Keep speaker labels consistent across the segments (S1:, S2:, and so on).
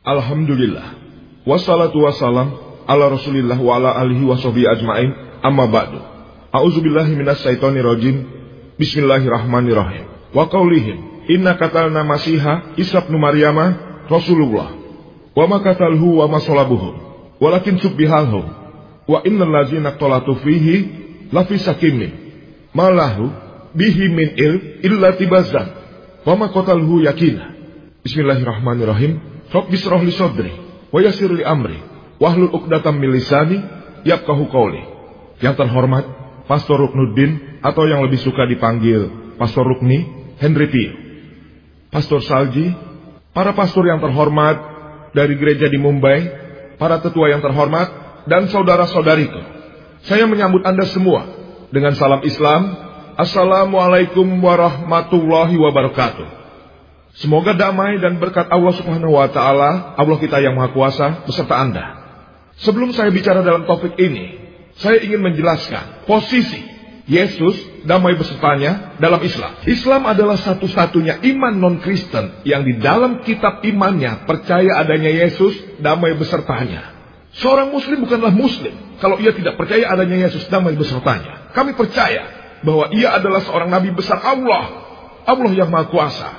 S1: Alhamdulillah. Wassalatu wassalam ala rasulillah wa ala alihi wa ajma'in amma ba'du. A'udzubillahi minas syaitani rajim. Bismillahirrahmanirrahim. Wa qaulihim inna katalna masiha Isa ibn Maryama Rasulullah. Wa ma katalhu wa ma salabuhu. Walakin subbihalhu. Wa innal ladzina qtalatu fihi lafi sakimin. Malahu bihi min il illa tibazan. Wa ma qatalhu yakina. Bismillahirrahmanirrahim. Rabbi srah li sadri wa yassir li amri wahlul 'uqdatam min lisani yafqahu qawli. Yang terhormat Pastor Ruknuddin atau yang lebih suka dipanggil Pastor Rukni Henry Pio. Pastor Salji, para pastor yang terhormat dari gereja di Mumbai, para tetua yang terhormat dan saudara-saudariku. Saya menyambut Anda semua dengan salam Islam. Assalamualaikum warahmatullahi wabarakatuh. Semoga damai dan berkat Allah Subhanahu wa taala, Allah kita yang Maha Kuasa beserta Anda. Sebelum saya bicara dalam topik ini, saya ingin menjelaskan posisi Yesus damai besertanya dalam Islam. Islam adalah satu-satunya iman non-Kristen yang di dalam kitab imannya percaya adanya Yesus damai besertanya. Seorang muslim bukanlah muslim kalau ia tidak percaya adanya Yesus damai besertanya. Kami percaya bahwa ia adalah seorang nabi besar Allah. Allah yang Maha Kuasa.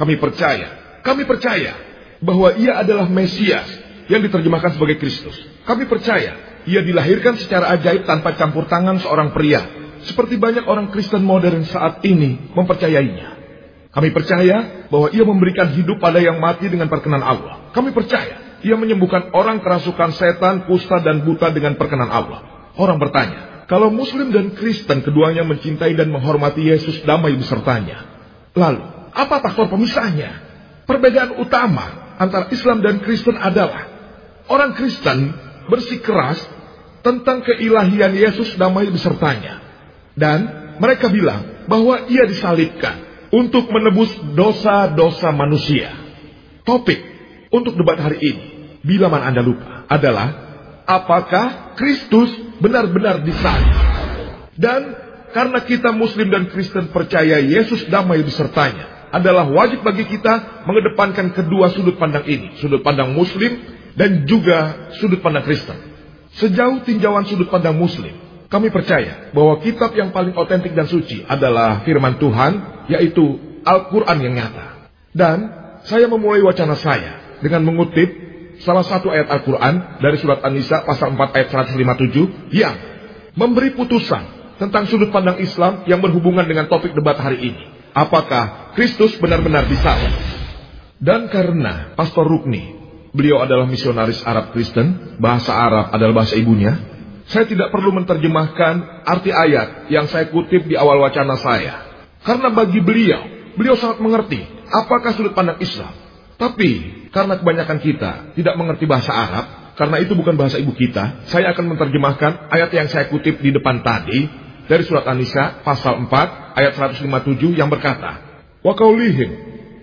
S1: Kami percaya, kami percaya bahwa ia adalah Mesias yang diterjemahkan sebagai Kristus. Kami percaya ia dilahirkan secara ajaib tanpa campur tangan seorang pria, seperti banyak orang Kristen modern saat ini mempercayainya. Kami percaya bahwa ia memberikan hidup pada yang mati dengan perkenan Allah. Kami percaya ia menyembuhkan orang kerasukan setan, kusta, dan buta dengan perkenan Allah. Orang bertanya, kalau Muslim dan Kristen keduanya mencintai dan menghormati Yesus damai besertanya. Lalu, apa faktor pemisahnya? Perbedaan utama antara Islam dan Kristen adalah orang Kristen bersikeras tentang keilahian Yesus damai besertanya. Dan mereka bilang bahwa ia disalibkan untuk menebus dosa-dosa manusia. Topik untuk debat hari ini, bila mana Anda lupa, adalah apakah Kristus benar-benar disalib? Dan karena kita Muslim dan Kristen percaya Yesus damai besertanya, adalah wajib bagi kita mengedepankan kedua sudut pandang ini. Sudut pandang muslim dan juga sudut pandang Kristen. Sejauh tinjauan sudut pandang muslim, kami percaya bahwa kitab yang paling otentik dan suci adalah firman Tuhan, yaitu Al-Quran yang nyata. Dan saya memulai wacana saya dengan mengutip salah satu ayat Al-Quran dari surat An-Nisa pasal 4 ayat 157 yang memberi putusan tentang sudut pandang Islam yang berhubungan dengan topik debat hari ini. Apakah Kristus benar-benar disalib? Dan karena Pastor Rukni, beliau adalah misionaris Arab Kristen, bahasa Arab adalah bahasa ibunya, saya tidak perlu menerjemahkan arti ayat yang saya kutip di awal wacana saya. Karena bagi beliau, beliau sangat mengerti apakah sudut pandang Islam. Tapi karena kebanyakan kita tidak mengerti bahasa Arab, karena itu bukan bahasa ibu kita, saya akan menerjemahkan ayat yang saya kutip di depan tadi dari surat An-Nisa pasal 4 ayat 157 yang berkata, Wa kaulihim.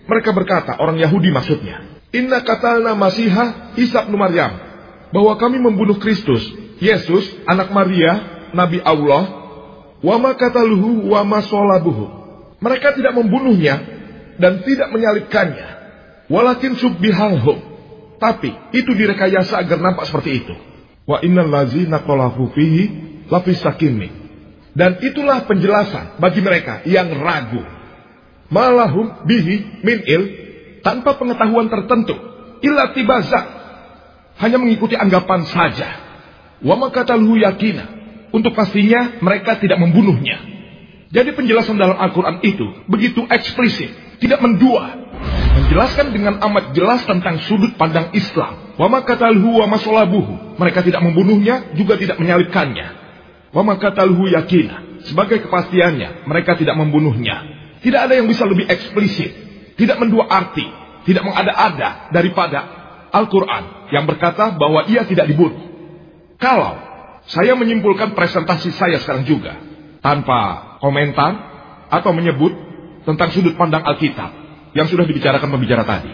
S1: Mereka berkata, orang Yahudi maksudnya. Inna katalna masiha Isa bin Maryam. Bahwa kami membunuh Kristus, Yesus, anak Maria, Nabi Allah. Wa ma kataluhu wa ma solabuhu. Mereka tidak membunuhnya dan tidak menyalibkannya. Walakin subbihalhu. Tapi itu direkayasa agar nampak seperti itu. Wa innal lazina qalahu fihi lafis. Dan itulah penjelasan bagi mereka yang ragu. Malahum bihi min il tanpa pengetahuan tertentu. Illa tibaza. Hanya mengikuti anggapan saja. Wa makatalhu yakina. Untuk pastinya mereka tidak membunuhnya. Jadi penjelasan dalam Al-Quran itu begitu eksplisit. Tidak mendua. Menjelaskan dengan amat jelas tentang sudut pandang Islam. Wa makatalhu wa masolabuhu. Mereka tidak membunuhnya, juga tidak menyalibkannya. Wa makatalhu yakina. Sebagai kepastiannya, mereka tidak membunuhnya. Tidak ada yang bisa lebih eksplisit. Tidak mendua arti. Tidak mengada-ada daripada Al-Quran yang berkata bahwa ia tidak dibunuh. Kalau saya menyimpulkan presentasi saya sekarang juga tanpa komentar atau menyebut tentang sudut pandang Alkitab yang sudah dibicarakan pembicara tadi.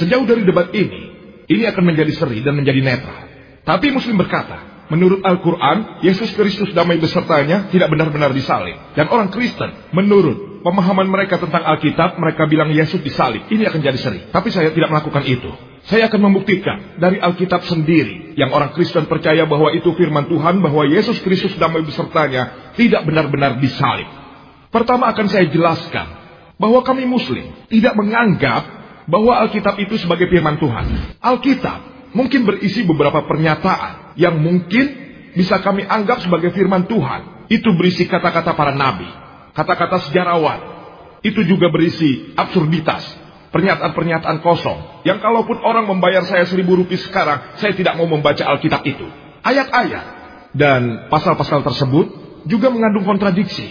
S1: Sejauh dari debat ini, ini akan menjadi seri dan menjadi netral. Tapi Muslim berkata, Menurut Al-Quran, Yesus Kristus damai besertanya tidak benar-benar disalib. Dan orang Kristen, menurut pemahaman mereka tentang Alkitab, mereka bilang Yesus disalib. Ini akan jadi seri. Tapi saya tidak melakukan itu. Saya akan membuktikan dari Alkitab sendiri yang orang Kristen percaya bahwa itu firman Tuhan bahwa Yesus Kristus damai besertanya tidak benar-benar disalib. Pertama akan saya jelaskan bahwa kami muslim tidak menganggap bahwa Alkitab itu sebagai firman Tuhan. Alkitab mungkin berisi beberapa pernyataan yang mungkin bisa kami anggap sebagai firman Tuhan. Itu berisi kata-kata para nabi, kata-kata sejarawan. Itu juga berisi absurditas, pernyataan-pernyataan kosong. Yang kalaupun orang membayar saya seribu rupiah sekarang, saya tidak mau membaca Alkitab itu. Ayat-ayat dan pasal-pasal tersebut juga mengandung kontradiksi.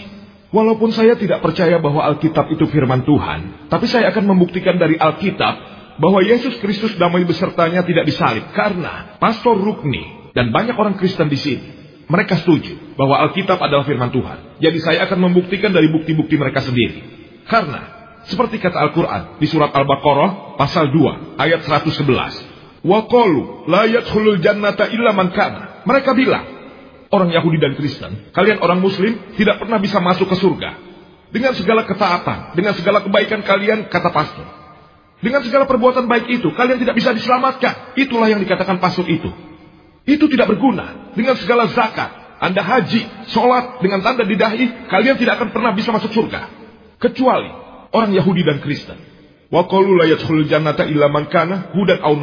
S1: Walaupun saya tidak percaya bahwa Alkitab itu firman Tuhan, tapi saya akan membuktikan dari Alkitab bahwa Yesus Kristus damai besertanya tidak disalib karena Pastor Rukni dan banyak orang Kristen di sini mereka setuju bahwa Alkitab adalah firman Tuhan. Jadi saya akan membuktikan dari bukti-bukti mereka sendiri. Karena seperti kata Al-Quran di surat Al-Baqarah pasal 2 ayat 111. Wa qalu la yadkhulul jannata illa man kana. Mereka bilang, orang Yahudi dan Kristen, kalian orang muslim tidak pernah bisa masuk ke surga. Dengan segala ketaatan, dengan segala kebaikan kalian, kata pastor. Dengan segala perbuatan baik itu, kalian tidak bisa diselamatkan. Itulah yang dikatakan pastor itu. Itu tidak berguna. Dengan segala zakat, Anda haji, sholat, dengan tanda di dahi, kalian tidak akan pernah bisa masuk surga. Kecuali orang Yahudi dan Kristen. Wa kana hudan aw.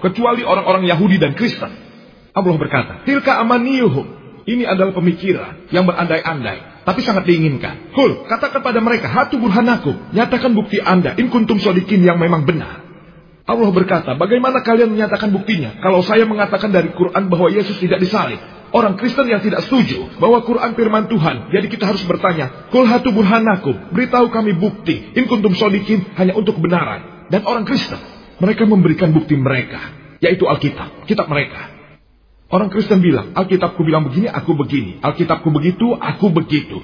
S1: Kecuali orang-orang Yahudi dan Kristen. Allah berkata, "Tilka amaniyuhum." Ini adalah pemikiran yang berandai-andai, tapi sangat diinginkan. Kul, katakan pada mereka, "Hatu burhanakum." Nyatakan bukti Anda in kuntum sodikin yang memang benar. Allah berkata, bagaimana kalian menyatakan buktinya? Kalau saya mengatakan dari Quran bahwa Yesus tidak disalib, orang Kristen yang tidak setuju bahwa Quran firman Tuhan. Jadi kita harus bertanya, Kul hatu burhanakum, beritahu kami bukti, in kuntum sodikin, hanya untuk kebenaran. Dan orang Kristen, mereka memberikan bukti mereka, yaitu Alkitab, kitab mereka. Orang Kristen bilang, Alkitabku bilang begini, aku begini. Alkitabku begitu, aku begitu.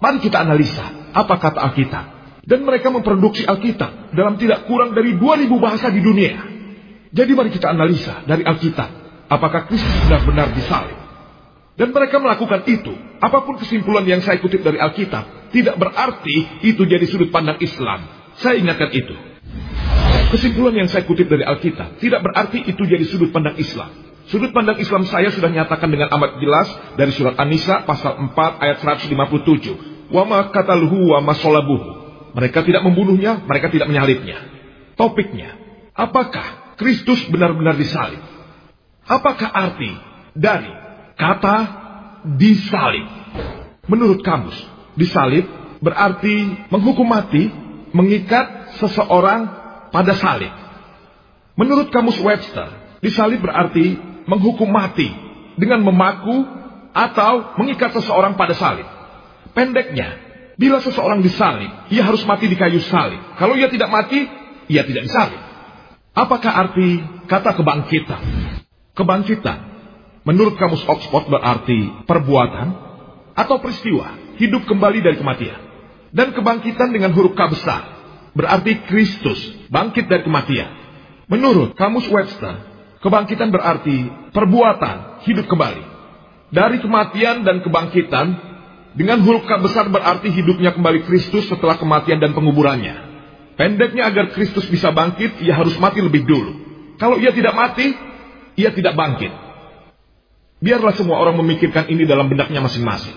S1: Mari kita analisa, apa kata Alkitab. Dan mereka memproduksi Alkitab dalam tidak kurang dari 2000 bahasa di dunia. Jadi mari kita analisa dari Alkitab, apakah Kristus benar-benar disalib. Dan mereka melakukan itu. Apa pun kesimpulan yang saya kutip dari Alkitab, tidak berarti itu jadi sudut pandang Islam. Saya ingatkan itu. Kesimpulan yang saya kutip dari Alkitab, tidak berarti itu jadi sudut pandang Islam. Sudut pandang Islam saya sudah nyatakan dengan amat jelas dari surat An-Nisa pasal 4 ayat 157. Wa ma kataluhu wa. Mereka tidak membunuhnya, mereka tidak menyalibnya. Topiknya, apakah Kristus benar-benar disalib? Apakah arti dari kata disalib. Menurut kamus, disalib berarti menghukum mati, mengikat seseorang pada salib. Menurut kamus Webster, disalib berarti menghukum mati dengan memaku atau mengikat seseorang pada salib. Pendeknya, bila seseorang disalib, ia harus mati di kayu salib. Kalau ia tidak mati, ia tidak disalib. Apakah arti kata kebangkitan? Kebangkitan Menurut kamus Oxford berarti perbuatan atau peristiwa hidup kembali dari kematian. Dan kebangkitan dengan huruf K besar berarti Kristus bangkit dari kematian. Menurut kamus Webster, kebangkitan berarti perbuatan hidup kembali. Dari kematian dan kebangkitan dengan K besar berarti hidupnya kembali Kristus setelah kematian dan penguburannya. Pendeknya agar Kristus bisa bangkit, ia harus mati lebih dulu. Kalau ia tidak mati, ia tidak bangkit. Biarlah semua orang memikirkan ini dalam benaknya masing-masing.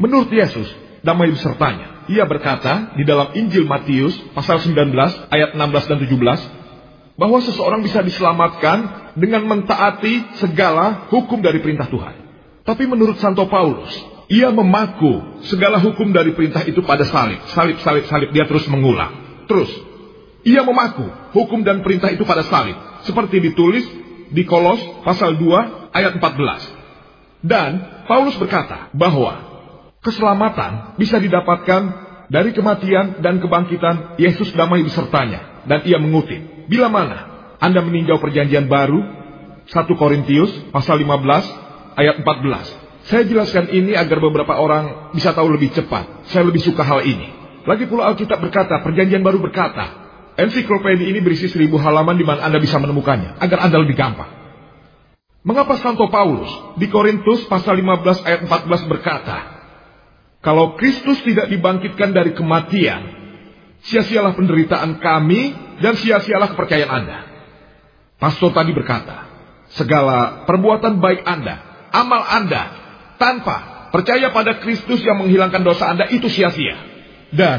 S1: Menurut Yesus, damai besertanya. Ia berkata di dalam Injil Matius pasal 19 ayat 16 dan 17 bahwa seseorang bisa diselamatkan dengan mentaati segala hukum dari perintah Tuhan. Tapi menurut Santo Paulus, ia memaku segala hukum dari perintah itu pada salib. Salib, salib, salib. Dia terus mengulang. Terus, ia memaku hukum dan perintah itu pada salib. Seperti ditulis di Kolos pasal 2 ayat 14. Dan Paulus berkata bahwa keselamatan bisa didapatkan dari kematian dan kebangkitan Yesus damai besertanya. Dan ia mengutip, bila mana Anda meninjau perjanjian baru, 1 Korintius pasal 15 ayat 14. Saya jelaskan ini agar beberapa orang bisa tahu lebih cepat. Saya lebih suka hal ini. Lagi pula Alkitab berkata, perjanjian baru berkata, Ensiklopedia ini berisi seribu halaman di mana Anda bisa menemukannya, agar Anda lebih gampang. Mengapa Santo Paulus di Korintus pasal 15 ayat 14 berkata, Kalau Kristus tidak dibangkitkan dari kematian, sia-sialah penderitaan kami dan sia-sialah kepercayaan Anda. Pastor tadi berkata, segala perbuatan baik Anda, amal Anda, tanpa percaya pada Kristus yang menghilangkan dosa Anda itu sia-sia. Dan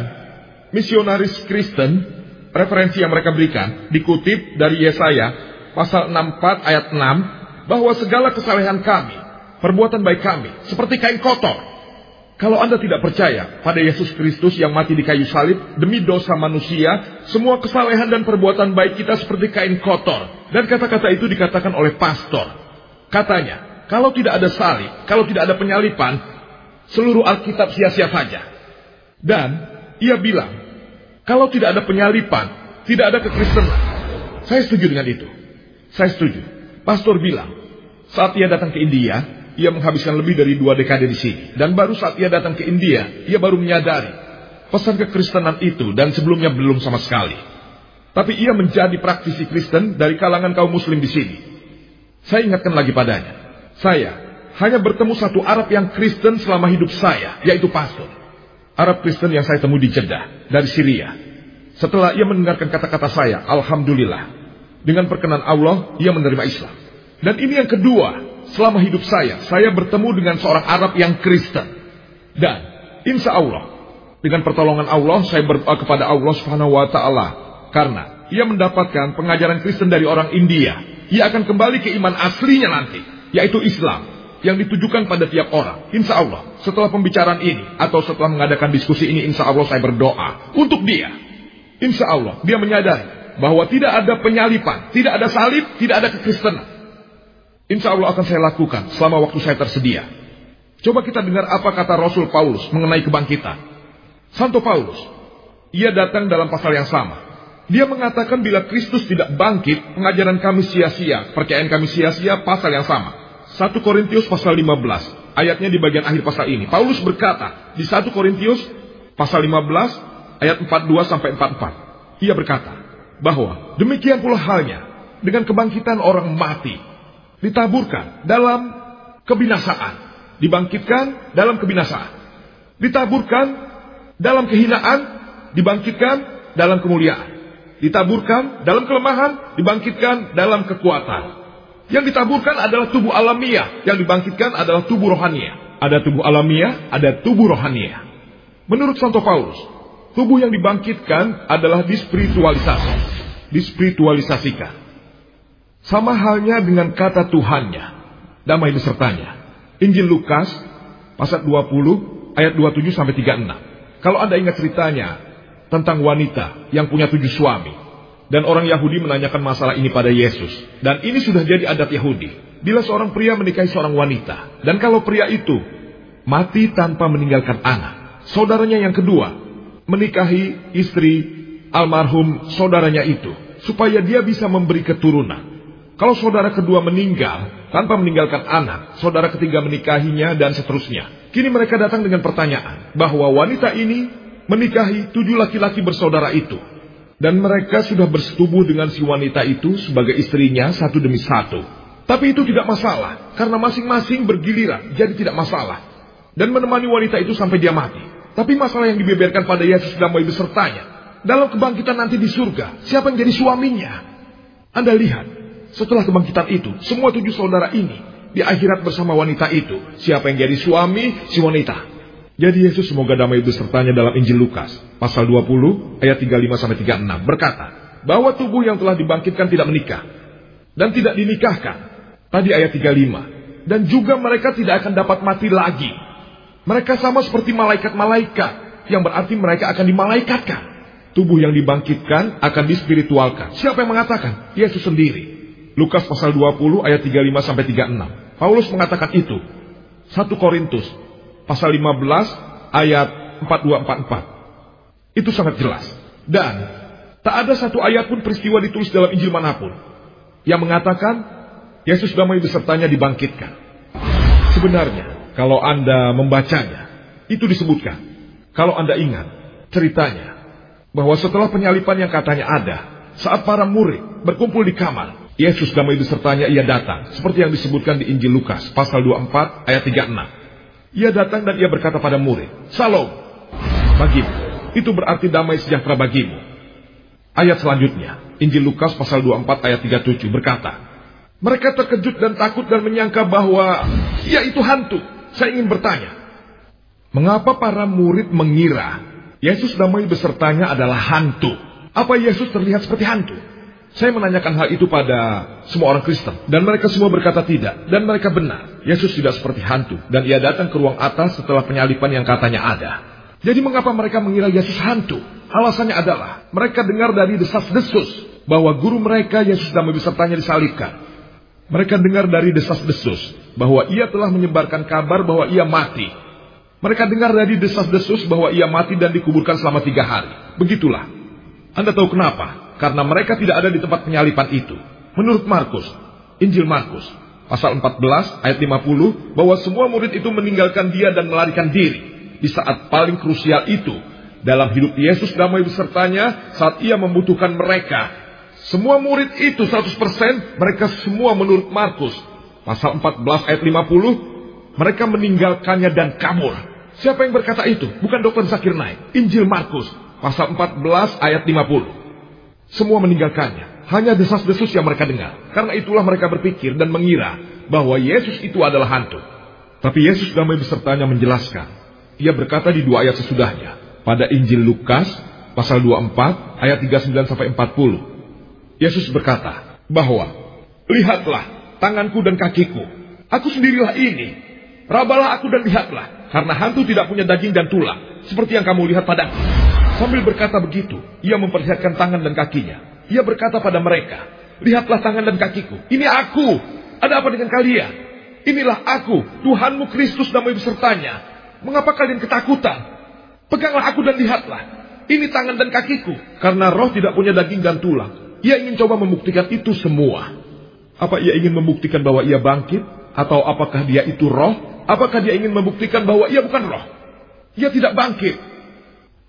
S1: misionaris Kristen, referensi yang mereka berikan, dikutip dari Yesaya pasal 64 ayat 6, bahwa segala kesalehan kami, perbuatan baik kami, seperti kain kotor, kalau Anda tidak percaya pada Yesus Kristus yang mati di kayu salib demi dosa manusia, semua kesalehan dan perbuatan baik kita seperti kain kotor. Dan kata-kata itu dikatakan oleh pastor. Katanya, kalau tidak ada salib, kalau tidak ada penyalipan, seluruh Alkitab sia-sia saja. Dan ia bilang, kalau tidak ada penyalipan, tidak ada kekristenan. Saya setuju dengan itu. Saya setuju. Pastor bilang, saat ia datang ke India, ia menghabiskan lebih dari dua dekade di sini. Dan baru saat ia datang ke India, ia baru menyadari pesan kekristenan itu dan sebelumnya belum sama sekali. Tapi ia menjadi praktisi Kristen dari kalangan kaum muslim di sini. Saya ingatkan lagi padanya. Saya hanya bertemu satu Arab yang Kristen selama hidup saya, yaitu pastor. Arab Kristen yang saya temui di Jeddah, dari Syria. Setelah ia mendengarkan kata-kata saya, Alhamdulillah. Dengan perkenan Allah, ia menerima Islam. Dan ini yang kedua, selama hidup saya, saya bertemu dengan seorang Arab yang Kristen. Dan insya Allah, dengan pertolongan Allah, saya berdoa kepada Allah Subhanahu wa Ta'ala. Karena ia mendapatkan pengajaran Kristen dari orang India. Ia akan kembali ke iman aslinya nanti, yaitu Islam yang ditujukan pada tiap orang. Insya Allah, setelah pembicaraan ini atau setelah mengadakan diskusi ini, insya Allah saya berdoa untuk dia. Insya Allah, dia menyadari bahwa tidak ada penyalipan, tidak ada salib, tidak ada kekristenan. Insya Allah akan saya lakukan selama waktu saya tersedia. Coba kita dengar apa kata Rasul Paulus mengenai kebangkitan. Santo Paulus, ia datang dalam pasal yang sama. Dia mengatakan bila Kristus tidak bangkit, pengajaran kami sia-sia, percayaan kami sia-sia, pasal yang sama. 1 Korintius pasal 15, ayatnya di bagian akhir pasal ini. Paulus berkata di 1 Korintius pasal 15, ayat 42 sampai 44. Ia berkata bahwa demikian pula halnya dengan kebangkitan orang mati ditaburkan dalam kebinasaan, dibangkitkan dalam kebinasaan, ditaburkan dalam kehinaan, dibangkitkan dalam kemuliaan, ditaburkan dalam kelemahan, dibangkitkan dalam kekuatan. Yang ditaburkan adalah tubuh alamiah, yang dibangkitkan adalah tubuh rohania. Ada tubuh alamiah, ada tubuh rohania. Menurut Santo Paulus, tubuh yang dibangkitkan adalah dispiritualisasi, dispiritualisasikan. Sama halnya dengan kata Tuhannya. Damai besertanya. Injil Lukas pasal 20 ayat 27 sampai 36. Kalau Anda ingat ceritanya tentang wanita yang punya tujuh suami. Dan orang Yahudi menanyakan masalah ini pada Yesus. Dan ini sudah jadi adat Yahudi. Bila seorang pria menikahi seorang wanita. Dan kalau pria itu mati tanpa meninggalkan anak. Saudaranya yang kedua menikahi istri almarhum saudaranya itu. Supaya dia bisa memberi keturunan. Kalau saudara kedua meninggal tanpa meninggalkan anak, saudara ketiga menikahinya dan seterusnya. Kini mereka datang dengan pertanyaan bahwa wanita ini menikahi tujuh laki-laki bersaudara itu. Dan mereka sudah bersetubuh dengan si wanita itu sebagai istrinya satu demi satu. Tapi itu tidak masalah, karena masing-masing bergiliran, jadi tidak masalah. Dan menemani wanita itu sampai dia mati. Tapi masalah yang dibeberkan pada Yesus damai besertanya. Dalam kebangkitan nanti di surga, siapa yang jadi suaminya? Anda lihat, setelah kebangkitan itu, semua tujuh saudara ini di akhirat bersama wanita itu. Siapa yang jadi suami, si wanita. Jadi Yesus semoga damai besertanya dalam Injil Lukas pasal 20 ayat 35 sampai 36 berkata bahwa tubuh yang telah dibangkitkan tidak menikah dan tidak dinikahkan. Tadi ayat 35 dan juga mereka tidak akan dapat mati lagi. Mereka sama seperti malaikat-malaikat yang berarti mereka akan dimalaikatkan. Tubuh yang dibangkitkan akan dispiritualkan. Siapa yang mengatakan? Yesus sendiri. Lukas pasal 20 ayat 35 sampai 36. Paulus mengatakan itu. 1 Korintus pasal 15 ayat 4244. Itu sangat jelas. Dan tak ada satu ayat pun peristiwa ditulis dalam Injil mana pun yang mengatakan Yesus damai besertanya dibangkitkan. Sebenarnya, kalau Anda membacanya, itu disebutkan. Kalau Anda ingat ceritanya, bahwa setelah penyalipan yang katanya ada, saat para murid berkumpul di kamar, Yesus damai besertanya ia datang. Seperti yang disebutkan di Injil Lukas pasal 24 ayat 36. Ia datang dan ia berkata pada murid, Salam bagimu. Itu berarti damai sejahtera bagimu. Ayat selanjutnya, Injil Lukas pasal 24 ayat 37 berkata, Mereka terkejut dan takut dan menyangka bahwa ia itu hantu. Saya ingin bertanya, mengapa para murid mengira Yesus damai besertanya adalah hantu? Apa Yesus terlihat seperti hantu? Saya menanyakan hal itu pada semua orang Kristen. Dan mereka semua berkata tidak. Dan mereka benar. Yesus tidak seperti hantu. Dan ia datang ke ruang atas setelah penyalipan yang katanya ada. Jadi mengapa mereka mengira Yesus hantu? Alasannya adalah mereka dengar dari desas-desus bahwa guru mereka Yesus dan besertanya disalibkan. Mereka dengar dari desas-desus bahwa ia telah menyebarkan kabar bahwa ia mati. Mereka dengar dari desas-desus bahwa ia mati dan dikuburkan selama tiga hari. Begitulah. Anda tahu kenapa? Karena mereka tidak ada di tempat penyalipan itu. Menurut Markus, Injil Markus, pasal 14 ayat 50, bahwa semua murid itu meninggalkan dia dan melarikan diri. Di saat paling krusial itu, dalam hidup Yesus damai besertanya saat ia membutuhkan mereka. Semua murid itu 100% mereka semua menurut Markus. Pasal 14 ayat 50, mereka meninggalkannya dan kabur. Siapa yang berkata itu? Bukan Dr. Zakir Naik. Injil Markus, pasal 14 ayat 50. Semua meninggalkannya. Hanya desas-desus yang mereka dengar. Karena itulah mereka berpikir dan mengira bahwa Yesus itu adalah hantu. Tapi Yesus damai besertanya menjelaskan. Ia berkata di dua ayat sesudahnya. Pada Injil Lukas pasal 24 ayat 39 sampai 40. Yesus berkata bahwa lihatlah tanganku dan kakiku. Aku sendirilah ini. Rabalah aku dan lihatlah. Karena hantu tidak punya daging dan tulang. Seperti yang kamu lihat padaku. Sambil berkata begitu, ia memperlihatkan tangan dan kakinya. Ia berkata pada mereka, lihatlah tangan dan kakiku. Ini aku. Ada apa dengan kalian? Inilah aku, Tuhanmu Kristus damai besertanya. Mengapa kalian ketakutan? Peganglah aku dan lihatlah. Ini tangan dan kakiku. Karena roh tidak punya daging dan tulang. Ia ingin coba membuktikan itu semua. Apa ia ingin membuktikan bahwa ia bangkit? Atau apakah dia itu roh? Apakah dia ingin membuktikan bahwa ia bukan roh? Ia tidak bangkit.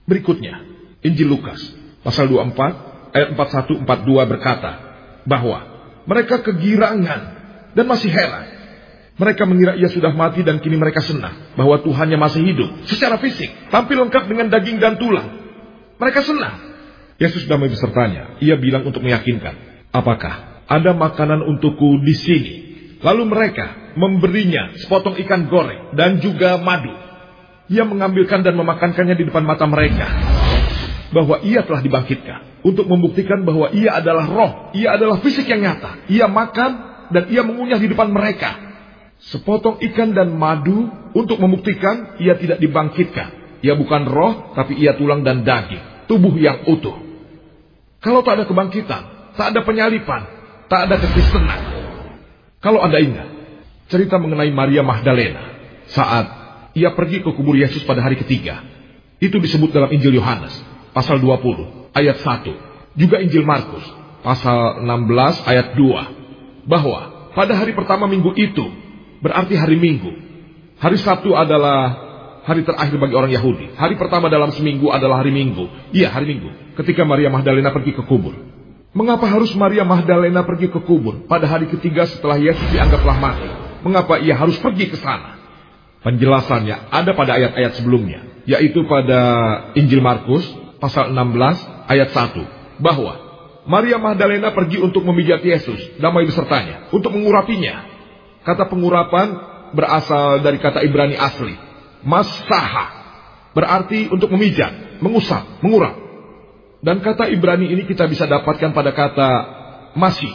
S1: Berikutnya, Injil Lukas pasal 24 ayat 41 42 berkata bahwa mereka kegirangan dan masih heran. Mereka mengira ia sudah mati dan kini mereka senang bahwa Tuhannya masih hidup secara fisik, tampil lengkap dengan daging dan tulang. Mereka senang. Yesus damai besertanya. Ia bilang untuk meyakinkan, apakah ada makanan untukku di sini? Lalu mereka memberinya sepotong ikan goreng dan juga madu. Ia mengambilkan dan memakankannya di depan mata mereka. Bahwa ia telah dibangkitkan. Untuk membuktikan bahwa ia adalah roh. Ia adalah fisik yang nyata. Ia makan dan ia mengunyah di depan mereka. Sepotong ikan dan madu untuk membuktikan ia tidak dibangkitkan. Ia bukan roh, tapi ia tulang dan daging. Tubuh yang utuh. Kalau tak ada kebangkitan, tak ada penyalipan, tak ada kekristenan. Kalau Anda ingat, cerita mengenai Maria Magdalena saat ia pergi ke kubur Yesus pada hari ketiga. Itu disebut dalam Injil Yohanes, pasal 20, ayat 1. Juga Injil Markus, pasal 16, ayat 2. Bahwa pada hari pertama minggu itu, berarti hari Minggu. Hari Sabtu adalah hari terakhir bagi orang Yahudi. Hari pertama dalam seminggu adalah hari Minggu. Iya, hari Minggu. Ketika Maria Magdalena pergi ke kubur. Mengapa harus Maria Magdalena pergi ke kubur pada hari ketiga setelah Yesus dianggaplah mati? Mengapa ia harus pergi ke sana? Penjelasannya ada pada ayat-ayat sebelumnya, yaitu pada Injil Markus pasal 16 ayat 1, bahwa Maria Magdalena pergi untuk memijat Yesus, damai besertanya, untuk mengurapinya. Kata pengurapan berasal dari kata Ibrani asli, masaha, berarti untuk memijat, mengusap, mengurap. Dan kata Ibrani ini kita bisa dapatkan pada kata masih,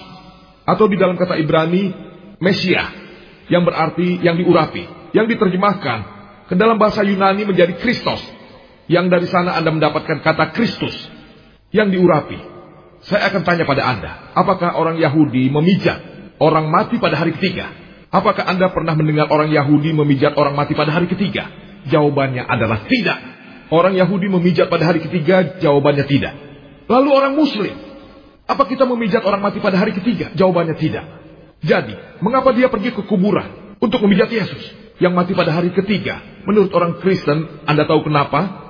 S1: atau di dalam kata Ibrani Mesia, yang berarti yang diurapi yang diterjemahkan ke dalam bahasa Yunani menjadi Kristos. Yang dari sana Anda mendapatkan kata Kristus yang diurapi. Saya akan tanya pada Anda, apakah orang Yahudi memijat orang mati pada hari ketiga? Apakah Anda pernah mendengar orang Yahudi memijat orang mati pada hari ketiga? Jawabannya adalah tidak. Orang Yahudi memijat pada hari ketiga, jawabannya tidak. Lalu orang Muslim, apa kita memijat orang mati pada hari ketiga? Jawabannya tidak. Jadi, mengapa dia pergi ke kuburan untuk memijat Yesus? Yang mati pada hari ketiga. Menurut orang Kristen, Anda tahu kenapa?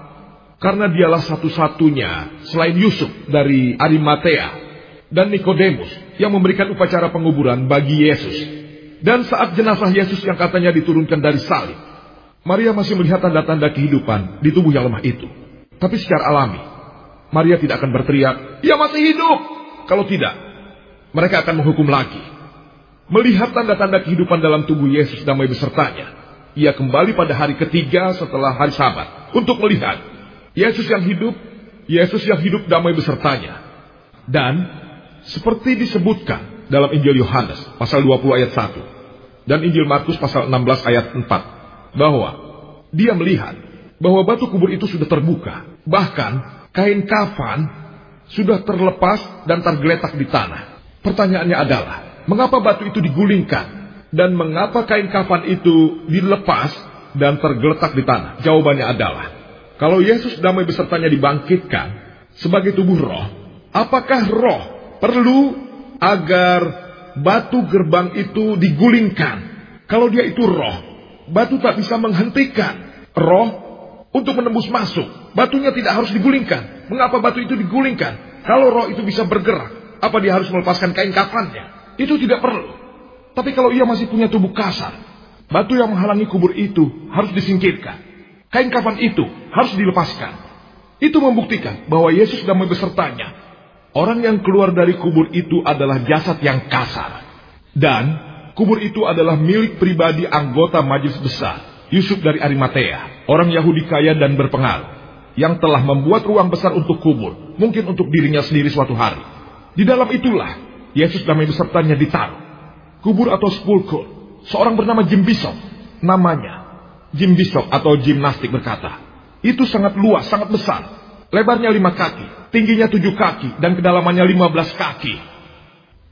S1: Karena dialah satu-satunya selain Yusuf dari Arimatea dan Nikodemus yang memberikan upacara penguburan bagi Yesus. Dan saat jenazah Yesus yang katanya diturunkan dari salib, Maria masih melihat tanda-tanda kehidupan di tubuh yang lemah itu. Tapi secara alami, Maria tidak akan berteriak, "Ia masih hidup! Kalau tidak, mereka akan menghukum lagi. Melihat tanda-tanda kehidupan dalam tubuh Yesus damai besertanya, ia kembali pada hari ketiga setelah hari sabat untuk melihat Yesus yang hidup, Yesus yang hidup damai besertanya. Dan seperti disebutkan dalam Injil Yohanes pasal 20 ayat 1 dan Injil Markus pasal 16 ayat 4 bahwa dia melihat bahwa batu kubur itu sudah terbuka. Bahkan kain kafan sudah terlepas dan tergeletak di tanah. Pertanyaannya adalah, mengapa batu itu digulingkan dan mengapa kain kafan itu dilepas dan tergeletak di tanah? Jawabannya adalah, kalau Yesus damai besertanya dibangkitkan sebagai tubuh roh, apakah roh perlu agar batu gerbang itu digulingkan? Kalau dia itu roh, batu tak bisa menghentikan roh untuk menembus masuk. Batunya tidak harus digulingkan. Mengapa batu itu digulingkan? Kalau roh itu bisa bergerak, apa dia harus melepaskan kain kafannya? Itu tidak perlu. Tapi kalau ia masih punya tubuh kasar, batu yang menghalangi kubur itu harus disingkirkan. Kain kafan itu harus dilepaskan. Itu membuktikan bahwa Yesus damai besertanya. Orang yang keluar dari kubur itu adalah jasad yang kasar. Dan kubur itu adalah milik pribadi anggota majelis besar. Yusuf dari Arimatea, orang Yahudi kaya dan berpengaruh. Yang telah membuat ruang besar untuk kubur. Mungkin untuk dirinya sendiri suatu hari. Di dalam itulah Yesus damai besertanya ditaruh. Kubur atau sepulkur. Seorang bernama Jim Bishop. Namanya Jim Bishop atau gimnastik berkata. Itu sangat luas, sangat besar. Lebarnya lima kaki, tingginya tujuh kaki, dan kedalamannya lima belas kaki.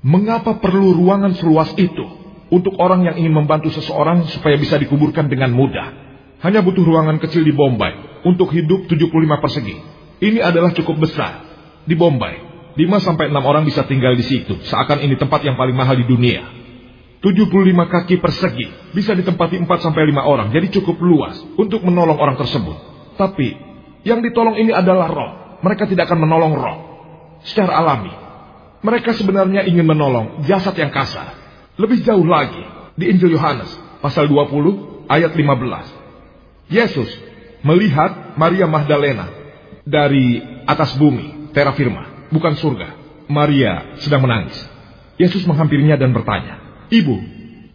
S1: Mengapa perlu ruangan seluas itu? Untuk orang yang ingin membantu seseorang supaya bisa dikuburkan dengan mudah. Hanya butuh ruangan kecil di Bombay untuk hidup 75 persegi. Ini adalah cukup besar. Di Bombay, 5 sampai 6 orang bisa tinggal di situ, seakan ini tempat yang paling mahal di dunia. 75 kaki persegi bisa ditempati 4 sampai 5 orang, jadi cukup luas untuk menolong orang tersebut. Tapi yang ditolong ini adalah roh. Mereka tidak akan menolong roh secara alami. Mereka sebenarnya ingin menolong jasad yang kasar. Lebih jauh lagi di Injil Yohanes pasal 20 ayat 15. Yesus melihat Maria Magdalena dari atas bumi, tera firma bukan surga. Maria sedang menangis. Yesus menghampirinya dan bertanya, Ibu,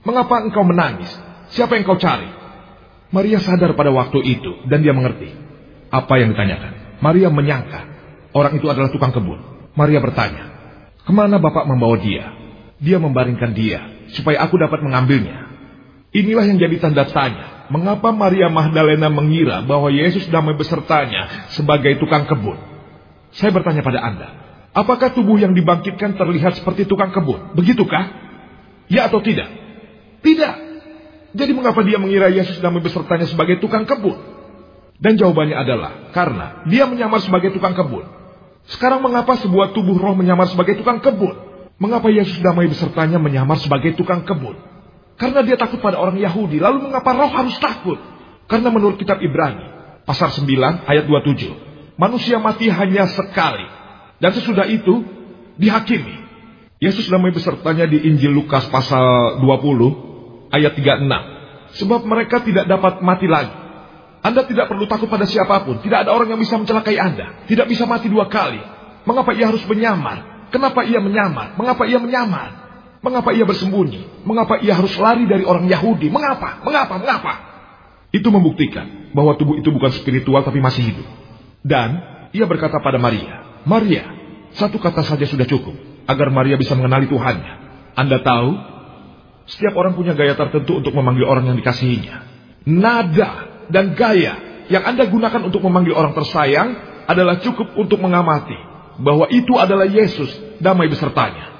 S1: mengapa engkau menangis? Siapa yang kau cari? Maria sadar pada waktu itu dan dia mengerti apa yang ditanyakan. Maria menyangka orang itu adalah tukang kebun. Maria bertanya, ke mana Bapak membawa dia? Dia membaringkan dia supaya aku dapat mengambilnya. Inilah yang jadi tanda tanya. Mengapa Maria Magdalena mengira bahwa Yesus damai besertanya sebagai tukang kebun? Saya bertanya pada Anda, Apakah tubuh yang dibangkitkan terlihat seperti tukang kebun? Begitukah? Ya atau tidak? Tidak. Jadi mengapa dia mengira Yesus damai besertanya sebagai tukang kebun? Dan jawabannya adalah karena dia menyamar sebagai tukang kebun. Sekarang mengapa sebuah tubuh roh menyamar sebagai tukang kebun? Mengapa Yesus damai besertanya menyamar sebagai tukang kebun? Karena dia takut pada orang Yahudi. Lalu mengapa roh harus takut? Karena menurut kitab Ibrani, pasal 9 ayat 27, manusia mati hanya sekali dan sesudah itu dihakimi. Yesus damai besertanya di Injil Lukas pasal 20 ayat 36. Sebab mereka tidak dapat mati lagi. Anda tidak perlu takut pada siapa pun. Tidak ada orang yang bisa mencelakai Anda. Tidak bisa mati dua kali. Mengapa ia harus menyamar? Kenapa ia menyamar? Mengapa ia menyamar? Mengapa ia bersembunyi? Mengapa ia harus lari dari orang Yahudi? Mengapa? Mengapa? Mengapa? Itu membuktikan bahwa tubuh itu bukan spiritual tapi masih hidup. Dan ia berkata pada Maria, Maria. Satu kata saja sudah cukup agar Maria bisa mengenali Tuhannya. Anda tahu, setiap orang punya gaya tertentu untuk memanggil orang yang dikasihinya. Nada dan gaya yang Anda gunakan untuk memanggil orang tersayang adalah cukup untuk mengamati bahwa itu adalah Yesus damai besertanya.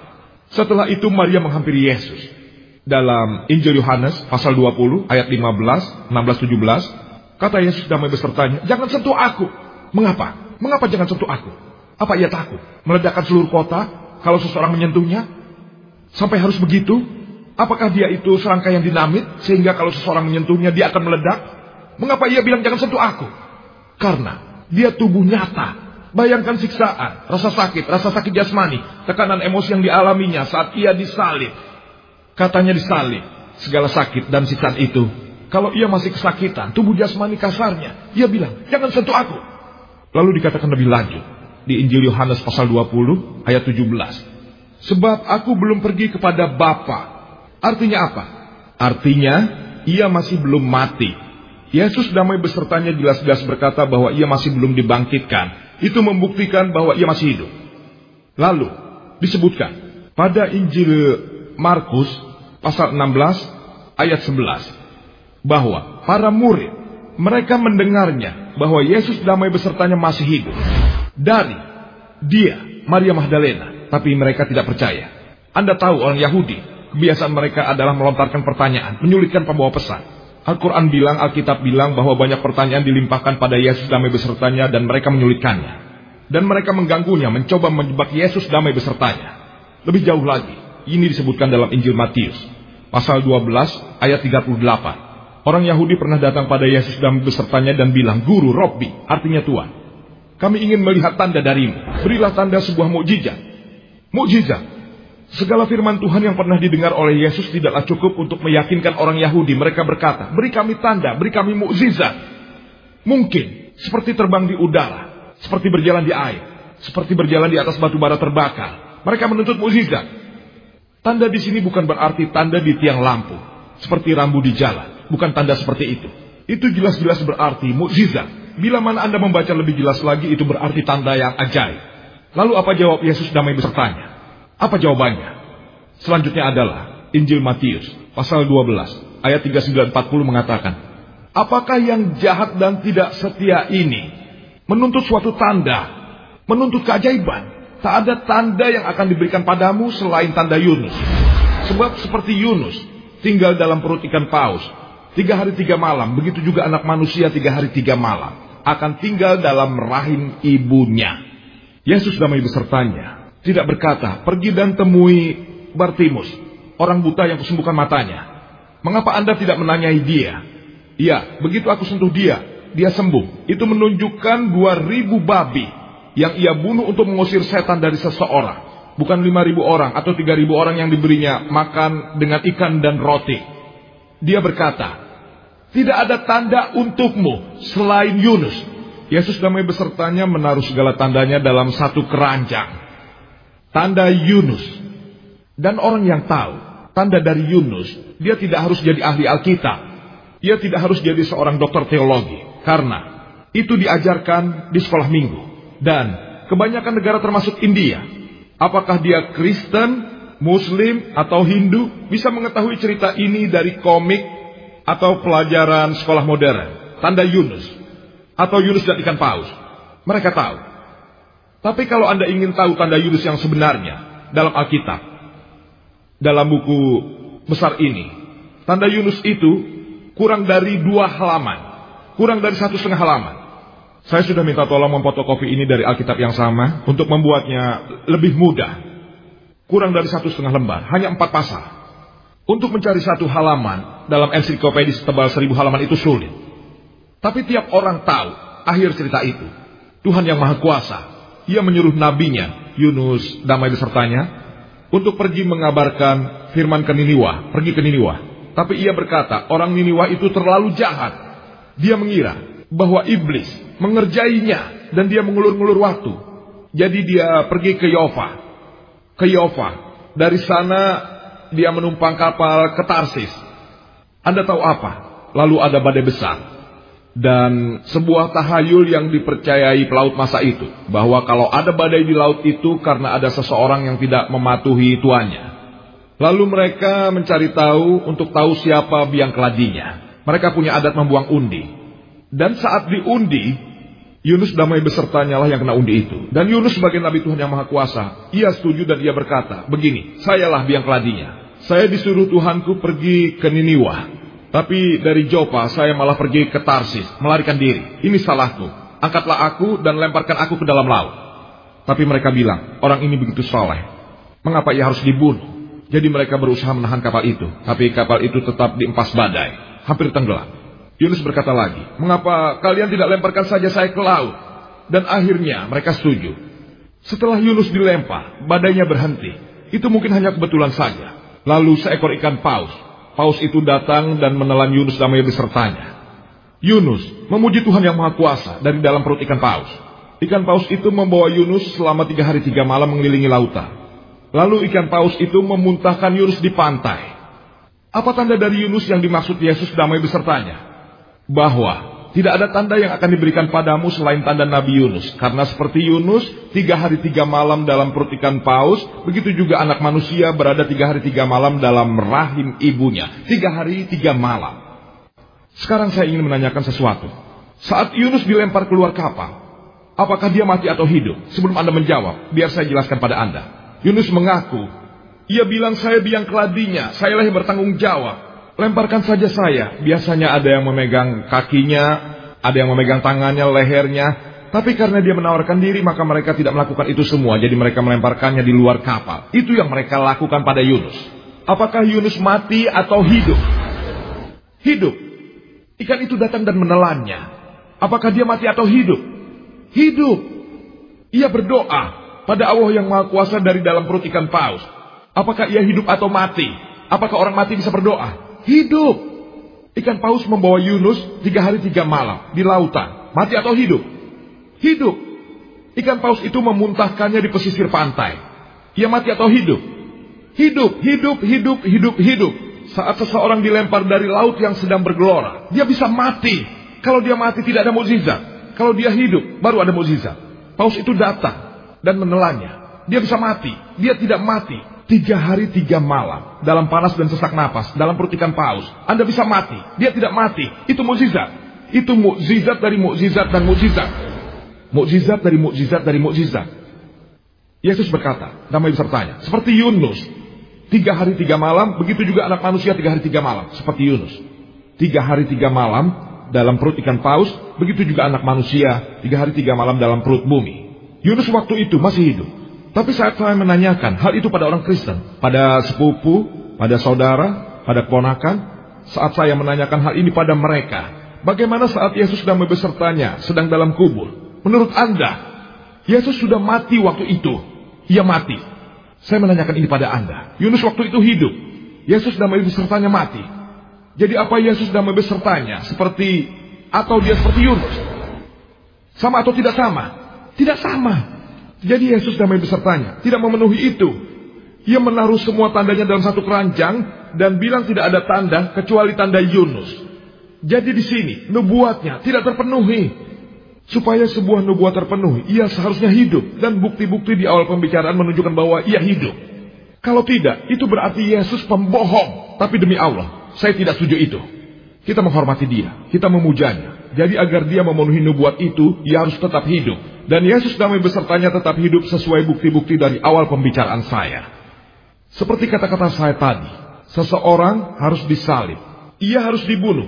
S1: Setelah itu Maria menghampiri Yesus. Dalam Injil Yohanes pasal 20 ayat 15, 16, 17, kata Yesus damai besertanya, "Jangan sentuh aku." Mengapa? Mengapa jangan sentuh aku? Apa ia takut? Meledakkan seluruh kota kalau seseorang menyentuhnya? Sampai harus begitu? Apakah dia itu serangkaian dinamit sehingga kalau seseorang menyentuhnya dia akan meledak? Mengapa ia bilang jangan sentuh aku? Karena dia tubuh nyata. Bayangkan siksaan, rasa sakit, rasa sakit jasmani, tekanan emosi yang dialaminya saat ia disalib. Katanya disalib, segala sakit dan siksaan itu. Kalau ia masih kesakitan, tubuh jasmani kasarnya, ia bilang, jangan sentuh aku. Lalu dikatakan lebih lanjut, di Injil Yohanes pasal 20 ayat 17. Sebab aku belum pergi kepada Bapa. Artinya apa? Artinya, ia masih belum mati. Yesus damai besertanya jelas-jelas berkata bahwa ia masih belum dibangkitkan. Itu membuktikan bahwa ia masih hidup. Lalu, disebutkan pada Injil Markus pasal 16 ayat 11 bahwa para murid mereka mendengarnya bahwa Yesus damai besertanya masih hidup dari dia Maria Magdalena tapi mereka tidak percaya. Anda tahu orang Yahudi kebiasaan mereka adalah melontarkan pertanyaan, menyulitkan pembawa pesan. Al-Quran bilang, Alkitab bilang bahwa banyak pertanyaan dilimpahkan pada Yesus damai besertanya dan mereka menyulitkannya. Dan mereka mengganggunya, mencoba menjebak Yesus damai besertanya. Lebih jauh lagi, ini disebutkan dalam Injil Matius, pasal 12 ayat 38. Orang Yahudi pernah datang pada Yesus dan besertanya dan bilang, Guru, Robbi, artinya Tuhan. Kami ingin melihat tanda darimu. Berilah tanda sebuah mukjizat. Mukjizat. Segala firman Tuhan yang pernah didengar oleh Yesus tidaklah cukup untuk meyakinkan orang Yahudi. Mereka berkata, beri kami tanda, beri kami mukjizat. Mungkin seperti terbang di udara, seperti berjalan di air, seperti berjalan di atas batu bara terbakar, mereka menuntut mukjizat. Tanda di sini bukan berarti tanda di tiang lampu, seperti rambu di jalan, bukan tanda seperti itu. Itu jelas-jelas berarti mukjizat. Bila mana Anda membaca lebih jelas lagi, itu berarti tanda yang ajaib. Lalu apa jawab Yesus damai besertanya? Apa jawabannya? Selanjutnya adalah Injil Matius pasal 12 ayat 3940 mengatakan, Apakah yang jahat dan tidak setia ini menuntut suatu tanda, menuntut keajaiban? Tak ada tanda yang akan diberikan padamu selain tanda Yunus. Sebab seperti Yunus tinggal dalam perut ikan paus. Tiga hari tiga malam. Begitu juga anak manusia tiga hari tiga malam. Akan tinggal dalam rahim ibunya. Yesus damai besertanya. Tidak berkata, pergi dan temui Bartimus. Orang buta yang kusembuhkan matanya. Mengapa anda tidak menanyai dia? Iya, begitu aku sentuh dia, dia sembuh. Itu menunjukkan dua ribu babi yang ia bunuh untuk mengusir setan dari seseorang. Bukan lima ribu orang atau tiga ribu orang yang diberinya makan dengan ikan dan roti. Dia berkata, tidak ada tanda untukmu selain Yunus. Yesus damai besertanya menaruh segala tandanya dalam satu keranjang. Tanda Yunus. Dan orang yang tahu tanda dari Yunus, dia tidak harus jadi ahli Alkitab. Dia tidak harus jadi seorang dokter teologi. Karena itu diajarkan di sekolah minggu dan kebanyakan negara termasuk India. Apakah dia Kristen, Muslim, atau Hindu bisa mengetahui cerita ini dari komik atau pelajaran sekolah modern. Tanda Yunus. Atau Yunus dan ikan paus. Mereka tahu. Tapi kalau Anda ingin tahu tanda Yunus yang sebenarnya dalam Alkitab. Dalam buku besar ini. Tanda Yunus itu kurang dari dua halaman. Kurang dari satu setengah halaman. Saya sudah minta tolong memfotokopi ini dari Alkitab yang sama untuk membuatnya lebih mudah. Kurang dari satu setengah lembar, hanya empat pasal. Untuk mencari satu halaman dalam ensiklopedia setebal seribu halaman itu sulit. Tapi tiap orang tahu akhir cerita itu. Tuhan yang Maha Kuasa, ia menyuruh nabinya, Yunus damai besertanya, untuk pergi mengabarkan firman ke Niniwa, pergi ke Niniwa. Tapi ia berkata, orang Niniwa itu terlalu jahat. Dia mengira bahwa iblis mengerjainya dan dia mengulur-ngulur waktu. Jadi dia pergi ke Yova. Ke Yova. Dari sana dia menumpang kapal ke Tarsis. Anda tahu apa? Lalu ada badai besar. Dan sebuah tahayul yang dipercayai pelaut masa itu. Bahwa kalau ada badai di laut itu karena ada seseorang yang tidak mematuhi tuannya. Lalu mereka mencari tahu untuk tahu siapa biang keladinya. Mereka punya adat membuang undi. Dan saat diundi, Yunus damai besertanya lah yang kena undi itu. Dan Yunus sebagai Nabi Tuhan yang Maha Kuasa, ia setuju dan ia berkata, begini, sayalah biang keladinya. Saya disuruh Tuhanku pergi ke Niniwa. Tapi dari Jopa saya malah pergi ke Tarsis, melarikan diri. Ini salahku. Angkatlah aku dan lemparkan aku ke dalam laut. Tapi mereka bilang, orang ini begitu soleh. Mengapa ia harus dibunuh? Jadi mereka berusaha menahan kapal itu. Tapi kapal itu tetap diempas badai. Hampir tenggelam. Yunus berkata lagi, mengapa kalian tidak lemparkan saja saya ke laut? Dan akhirnya mereka setuju. Setelah Yunus dilempar, badainya berhenti. Itu mungkin hanya kebetulan saja. Lalu seekor ikan paus. Paus itu datang dan menelan Yunus damai besertanya. Yunus memuji Tuhan yang Maha Kuasa dari dalam perut ikan paus. Ikan paus itu membawa Yunus selama tiga hari tiga malam mengelilingi lautan. Lalu ikan paus itu memuntahkan Yunus di pantai. Apa tanda dari Yunus yang dimaksud Yesus damai besertanya? Bahwa tidak ada tanda yang akan diberikan padamu selain tanda Nabi Yunus. Karena seperti Yunus, tiga hari tiga malam dalam perut ikan paus, begitu juga anak manusia berada tiga hari tiga malam dalam rahim ibunya. Tiga hari tiga malam. Sekarang saya ingin menanyakan sesuatu. Saat Yunus dilempar keluar kapal, apakah dia mati atau hidup? Sebelum Anda menjawab, biar saya jelaskan pada Anda. Yunus mengaku, ia bilang saya biang keladinya, saya lah yang bertanggung jawab. Lemparkan saja saya. Biasanya ada yang memegang kakinya, ada yang memegang tangannya, lehernya. Tapi karena dia menawarkan diri, maka mereka tidak melakukan itu semua. Jadi mereka melemparkannya di luar kapal. Itu yang mereka lakukan pada Yunus. Apakah Yunus mati atau hidup? Hidup. Ikan itu datang dan menelannya. Apakah dia mati atau hidup? Hidup. Ia berdoa pada Allah yang Maha Kuasa dari dalam perut ikan paus. Apakah ia hidup atau mati? Apakah orang mati bisa berdoa? Hidup. Ikan paus membawa Yunus tiga hari tiga malam di lautan. Mati atau hidup? Hidup. Ikan paus itu memuntahkannya di pesisir pantai. Ia mati atau hidup? Hidup, hidup, hidup, hidup, hidup. Saat seseorang dilempar dari laut yang sedang bergelora, dia bisa mati. Kalau dia mati tidak ada mukjizat. Kalau dia hidup, baru ada mukjizat. Paus itu datang dan menelannya. Dia bisa mati. Dia tidak mati. Tiga hari tiga malam dalam panas dan sesak napas dalam perut ikan paus. Anda bisa mati. Dia tidak mati. Itu mukjizat. Itu mukjizat dari mukjizat dan mukjizat. Mukjizat dari mukjizat dari mukjizat. Yesus berkata, damai besertanya, seperti Yunus. Tiga hari tiga malam, begitu juga anak manusia tiga hari tiga malam, seperti Yunus. Tiga hari tiga malam dalam perut ikan paus, begitu juga anak manusia tiga hari tiga malam dalam perut bumi. Yunus waktu itu masih hidup. Tapi saat saya menanyakan hal itu pada orang Kristen, pada sepupu, pada saudara, pada keponakan, saat saya menanyakan hal ini pada mereka, bagaimana saat Yesus sedang besertanya, sedang dalam kubur? Menurut Anda, Yesus sudah mati waktu itu. Ia mati. Saya menanyakan ini pada Anda. Yunus waktu itu hidup. Yesus dan besertanya mati. Jadi apa Yesus dan besertanya? Seperti, atau dia seperti Yunus? Sama atau tidak sama? Tidak sama. Jadi Yesus damai besertanya tidak memenuhi itu. Ia menaruh semua tandanya dalam satu keranjang dan bilang tidak ada tanda kecuali tanda Yunus. Jadi di sini nubuatnya tidak terpenuhi. Supaya sebuah nubuat terpenuhi, ia seharusnya hidup dan bukti-bukti di awal pembicaraan menunjukkan bahwa ia hidup. Kalau tidak, itu berarti Yesus pembohong. Tapi demi Allah, saya tidak setuju itu. Kita menghormati dia, kita memujanya. Jadi agar dia memenuhi nubuat itu, ia harus tetap hidup. Dan Yesus damai besertanya tetap hidup sesuai bukti-bukti dari awal pembicaraan saya. Seperti kata-kata saya tadi, seseorang harus disalib. Ia harus dibunuh.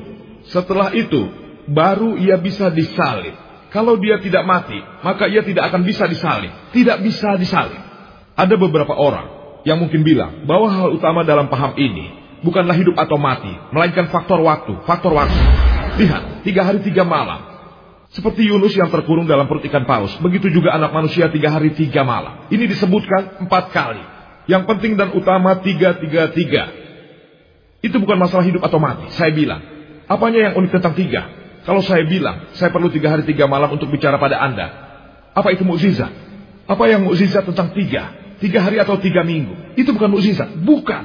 S1: Setelah itu, baru ia bisa disalib. Kalau dia tidak mati, maka ia tidak akan bisa disalib. Tidak bisa disalib. Ada beberapa orang yang mungkin bilang bahwa hal utama dalam paham ini bukanlah hidup atau mati, melainkan faktor waktu, faktor waktu. Lihat, tiga hari tiga malam, seperti Yunus yang terkurung dalam perut ikan paus. Begitu juga anak manusia tiga hari tiga malam. Ini disebutkan empat kali. Yang penting dan utama tiga tiga tiga. Itu bukan masalah hidup atau mati. Saya bilang. Apanya yang unik tentang tiga? Kalau saya bilang, saya perlu tiga hari tiga malam untuk bicara pada Anda. Apa itu mukjizat? Apa yang mukjizat tentang tiga? Tiga hari atau tiga minggu? Itu bukan mukjizat. Bukan.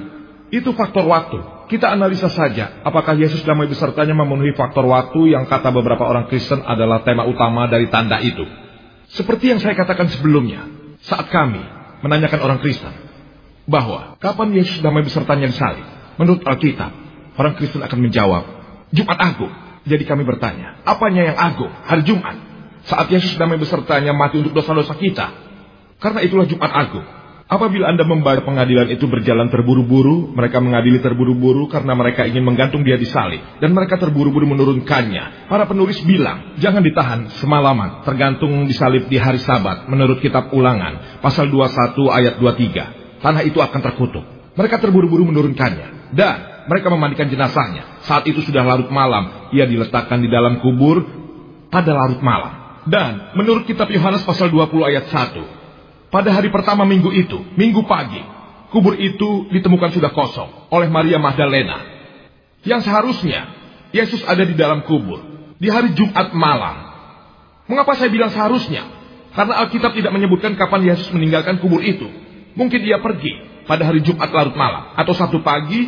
S1: Itu faktor waktu. Kita analisa saja, apakah Yesus damai besertanya memenuhi faktor waktu yang kata beberapa orang Kristen adalah tema utama dari tanda itu. Seperti yang saya katakan sebelumnya, saat kami menanyakan orang Kristen, bahwa kapan Yesus damai besertanya disalib, menurut Alkitab, orang Kristen akan menjawab, Jumat Agung. Jadi kami bertanya, apanya yang agung? Hari Jumat. Saat Yesus damai besertanya mati untuk dosa-dosa kita. Karena itulah Jumat Agung. Apabila Anda membayar pengadilan itu berjalan terburu-buru, mereka mengadili terburu-buru karena mereka ingin menggantung dia di salib. Dan mereka terburu-buru menurunkannya. Para penulis bilang, jangan ditahan semalaman, tergantung disalib di hari sabat, menurut kitab ulangan, pasal 21 ayat 23. Tanah itu akan terkutuk. Mereka terburu-buru menurunkannya. Dan mereka memandikan jenazahnya. Saat itu sudah larut malam, ia diletakkan di dalam kubur pada larut malam. Dan menurut kitab Yohanes pasal 20 ayat 1, pada hari pertama minggu itu, minggu pagi, kubur itu ditemukan sudah kosong oleh Maria Magdalena. Yang seharusnya Yesus ada di dalam kubur di hari Jumat malam. Mengapa saya bilang seharusnya? Karena Alkitab tidak menyebutkan kapan Yesus meninggalkan kubur itu. Mungkin ia pergi pada hari Jumat larut malam atau satu pagi.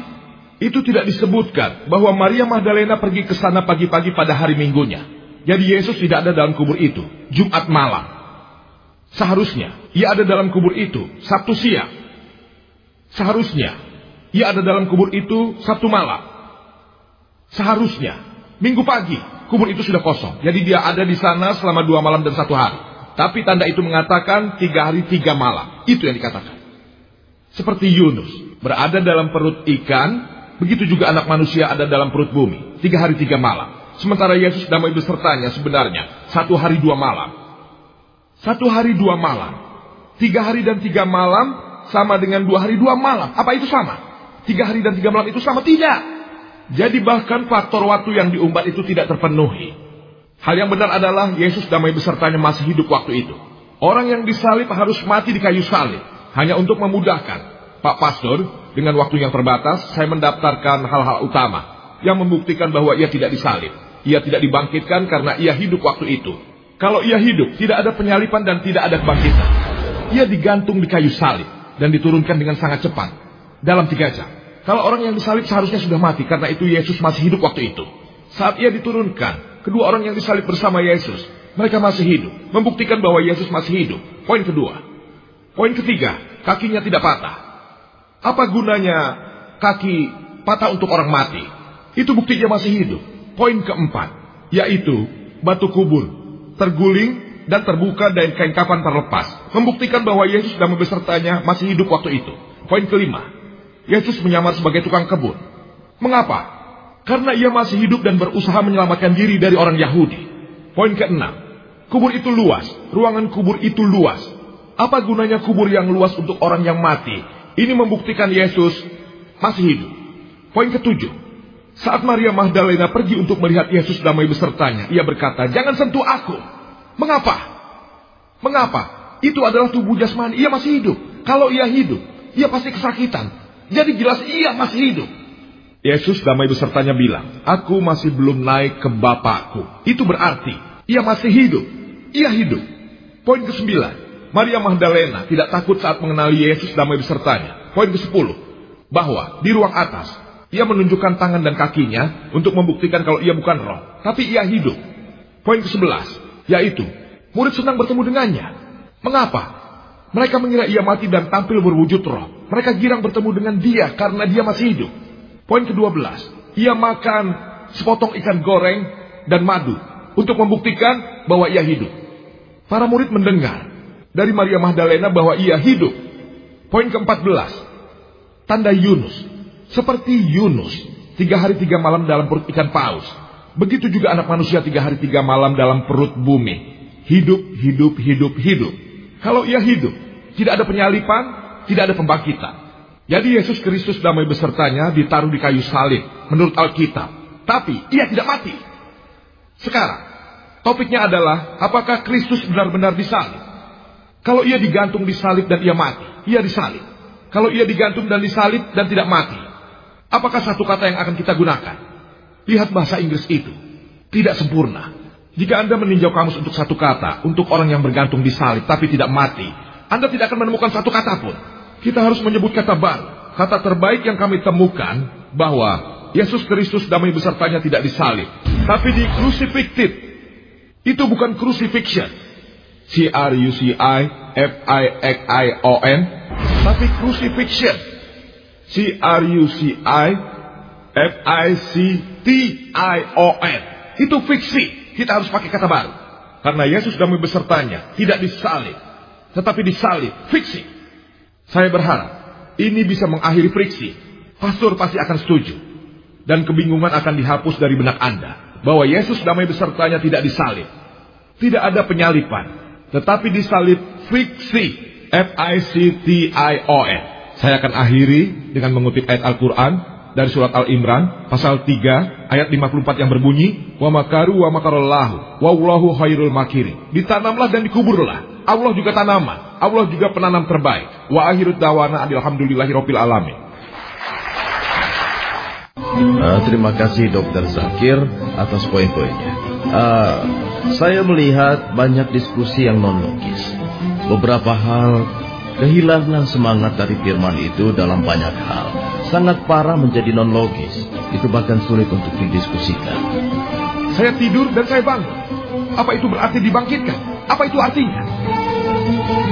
S1: Itu tidak disebutkan bahwa Maria Magdalena pergi ke sana pagi-pagi pada hari Minggunya. Jadi Yesus tidak ada dalam kubur itu Jumat malam. Seharusnya ia ada dalam kubur itu Sabtu siang. Seharusnya ia ada dalam kubur itu Sabtu malam. Seharusnya Minggu pagi kubur itu sudah kosong. Jadi dia ada di sana selama dua malam dan satu hari. Tapi tanda itu mengatakan tiga hari tiga malam. Itu yang dikatakan. Seperti Yunus berada dalam perut ikan, begitu juga anak manusia ada dalam perut bumi. Tiga hari tiga malam. Sementara Yesus damai besertanya sebenarnya satu hari dua malam. Satu hari dua malam. Tiga hari dan tiga malam sama dengan dua hari dua malam. Apa itu sama? Tiga hari dan tiga malam itu sama? Tidak. Jadi bahkan faktor waktu yang diumbat itu tidak terpenuhi. Hal yang benar adalah Yesus damai besertanya masih hidup waktu itu. Orang yang disalib harus mati di kayu salib. Hanya untuk memudahkan. Pak Pastor, dengan waktu yang terbatas, saya mendaftarkan hal-hal utama. Yang membuktikan bahwa ia tidak disalib. Ia tidak dibangkitkan karena ia hidup waktu itu. Kalau ia hidup, tidak ada penyalipan dan tidak ada kebangkitan. Ia digantung di kayu salib. Dan diturunkan dengan sangat cepat. Dalam tiga jam. Kalau orang yang disalib seharusnya sudah mati karena itu Yesus masih hidup waktu itu. Saat ia diturunkan, kedua orang yang disalib bersama Yesus, mereka masih hidup, membuktikan bahwa Yesus masih hidup. Poin kedua. Poin ketiga, kakinya tidak patah. Apa gunanya kaki patah untuk orang mati? Itu bukti dia masih hidup. Poin keempat, yaitu batu kubur, terguling dan terbuka dan kain kapan terlepas, membuktikan bahwa Yesus dan besertanya masih hidup waktu itu. Poin kelima, Yesus menyamar sebagai tukang kebun. Mengapa? Karena ia masih hidup dan berusaha menyelamatkan diri dari orang Yahudi. Poin keenam, kubur itu luas, ruangan kubur itu luas. Apa gunanya kubur yang luas untuk orang yang mati? Ini membuktikan Yesus masih hidup. Poin ketujuh, saat Maria Magdalena pergi untuk melihat Yesus damai besertanya, ia berkata, jangan sentuh aku. Mengapa? Mengapa? Itu adalah tubuh jasmani, ia masih hidup. Kalau ia hidup, ia pasti kesakitan. Jadi jelas ia masih hidup. Yesus damai besertanya bilang, Aku masih belum naik ke Bapakku. Itu berarti, ia masih hidup. Ia hidup. Poin ke-9. Maria Magdalena tidak takut saat mengenali Yesus damai besertanya. Poin ke-10. Bahwa di ruang atas, ia menunjukkan tangan dan kakinya untuk membuktikan kalau ia bukan roh. Tapi ia hidup. Poin ke-11. Yaitu, murid senang bertemu dengannya. Mengapa? Mereka mengira ia mati dan tampil berwujud roh. Mereka girang bertemu dengan dia karena dia masih hidup. Poin ke-12. Ia makan sepotong ikan goreng dan madu untuk membuktikan bahwa ia hidup. Para murid mendengar dari Maria Magdalena bahwa ia hidup. Poin ke-14. Tanda Yunus. Seperti Yunus. Tiga hari tiga malam dalam perut ikan paus. Begitu juga anak manusia tiga hari tiga malam dalam perut bumi. Hidup, hidup, hidup, hidup. Kalau ia hidup, tidak ada penyalipan, tidak ada pembangkitan. Jadi Yesus Kristus damai besertanya ditaruh di kayu salib menurut Alkitab. Tapi ia tidak mati. Sekarang, topiknya adalah apakah Kristus benar-benar disalib? Kalau ia digantung di salib dan ia mati, ia disalib. Kalau ia digantung dan disalib dan tidak mati, apakah satu kata yang akan kita gunakan? Lihat bahasa Inggris itu. Tidak sempurna. Jika Anda meninjau kamus untuk satu kata, untuk orang yang bergantung di salib tapi tidak mati, Anda tidak akan menemukan satu kata pun. Kita harus menyebut kata baru. Kata terbaik yang kami temukan bahwa Yesus Kristus damai besertanya tidak disalib, tapi di crucifixion. Itu bukan crucifixion. C R U C I F I X I O N, tapi crucifixion. C R U C I F I C T I O N. Itu fiksi. Kita harus pakai kata baru. Karena Yesus damai besertanya tidak disalib. Tetapi disalib. Fiksi. Saya berharap ini bisa mengakhiri friksi. Pastor pasti akan setuju. Dan kebingungan akan dihapus dari benak Anda. Bahwa Yesus damai besertanya tidak disalib. Tidak ada penyalipan. Tetapi disalib fiksi. F-I-C-T-I-O-N. Saya akan akhiri dengan mengutip ayat Al-Quran dari surat Al-Imran pasal 3 ayat 54 yang berbunyi wa makaru wa makarallahu wallahu khairul makirin. Ditanamlah dan dikuburlah. Allah juga tanaman. Allah juga penanam terbaik. Wa akhirut dawana alhamdulillahirabbil alamin.
S2: Uh, terima kasih Dokter Zakir atas poin-poinnya. Uh, saya melihat banyak diskusi yang non logis. Beberapa hal Kehilangan semangat dari firman itu dalam banyak hal sangat parah menjadi non-logis. Itu bahkan sulit untuk didiskusikan.
S1: Saya tidur dan saya bangun. Apa itu berarti dibangkitkan? Apa itu artinya?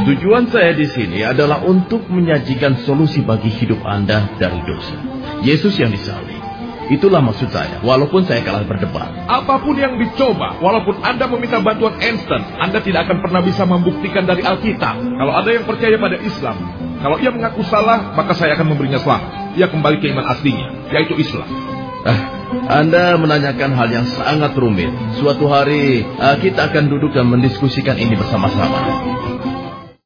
S2: Tujuan saya di sini adalah untuk menyajikan solusi bagi hidup Anda dari dosa. Yesus yang disalib. Itulah maksud saya, walaupun saya kalah berdebat.
S1: Apa pun yang dicoba, walaupun Anda meminta bantuan instan, Anda tidak akan pernah bisa membuktikan dari Alkitab. Kalau ada yang percaya pada Islam, kalau ia mengaku salah, maka saya akan memberinya selamat. Ia kembali ke iman aslinya, yaitu Islam.
S2: Ah, Anda menanyakan hal yang sangat rumit. Suatu hari ah, kita akan duduk dan mendiskusikan ini bersama-sama.